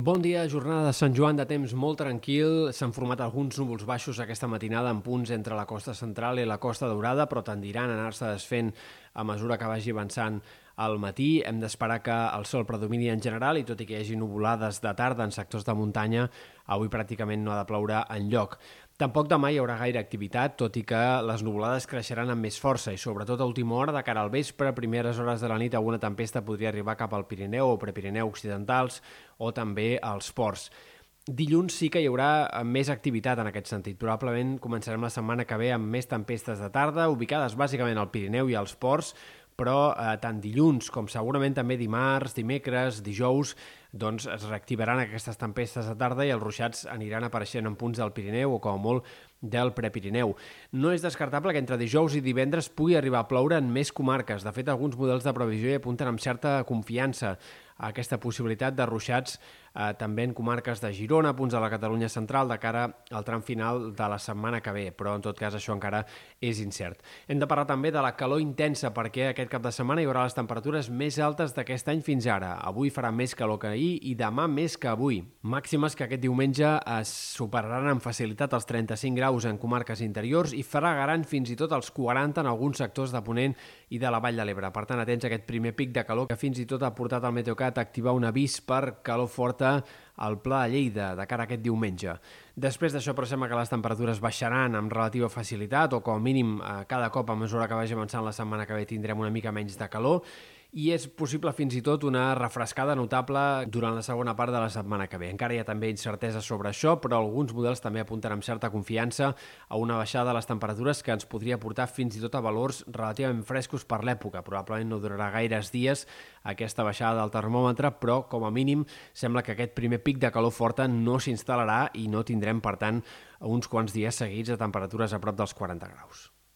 Bon dia, jornada de Sant Joan de temps molt tranquil. S'han format alguns núvols baixos aquesta matinada en punts entre la costa central i la costa daurada, però tendiran a anar-se desfent a mesura que vagi avançant al matí. Hem d'esperar que el sol predomini en general i tot i que hi hagi nuvolades de tarda en sectors de muntanya, avui pràcticament no ha de ploure en lloc. Tampoc demà hi haurà gaire activitat, tot i que les nuvolades creixeran amb més força i sobretot a última hora, de cara al vespre, a primeres hores de la nit, alguna tempesta podria arribar cap al Pirineu o Prepirineu occidentals o també als ports. Dilluns sí que hi haurà més activitat en aquest sentit. Probablement començarem la setmana que ve amb més tempestes de tarda, ubicades bàsicament al Pirineu i als ports, però eh, tant dilluns com segurament també dimarts, dimecres, dijous, doncs es reactivaran aquestes tempestes de tarda i els ruixats aniran apareixent en punts del Pirineu o com a molt del Prepirineu. No és descartable que entre dijous i divendres pugui arribar a ploure en més comarques. De fet, alguns models de previsió hi apunten amb certa confiança aquesta possibilitat de ruixats eh, també en comarques de Girona, punts de la Catalunya central, de cara al tram final de la setmana que ve, però en tot cas això encara és incert. Hem de parlar també de la calor intensa, perquè aquest cap de setmana hi haurà les temperatures més altes d'aquest any fins ara. Avui farà més calor que ahir i demà més que avui. Màximes que aquest diumenge es superaran amb facilitat els 35 graus en comarques interiors i fregaran fins i tot els 40 en alguns sectors de Ponent i de la Vall de l'Ebre. Per tant, atents a aquest primer pic de calor que fins i tot ha portat el Meteocat a activar un avís per calor forta al Pla de Lleida de cara a aquest diumenge. Després d'això, però sembla que les temperatures baixaran amb relativa facilitat o com a mínim eh, cada cop a mesura que vagi avançant la setmana que ve tindrem una mica menys de calor i és possible fins i tot una refrescada notable durant la segona part de la setmana que ve. Encara hi ha també incertesa sobre això, però alguns models també apunten amb certa confiança a una baixada de les temperatures que ens podria portar fins i tot a valors relativament frescos per l'època. Probablement no durarà gaires dies aquesta baixada del termòmetre, però com a mínim sembla que aquest primer pic de calor forta no s'instal·larà i no tindrem, per tant, uns quants dies seguits a temperatures a prop dels 40 graus.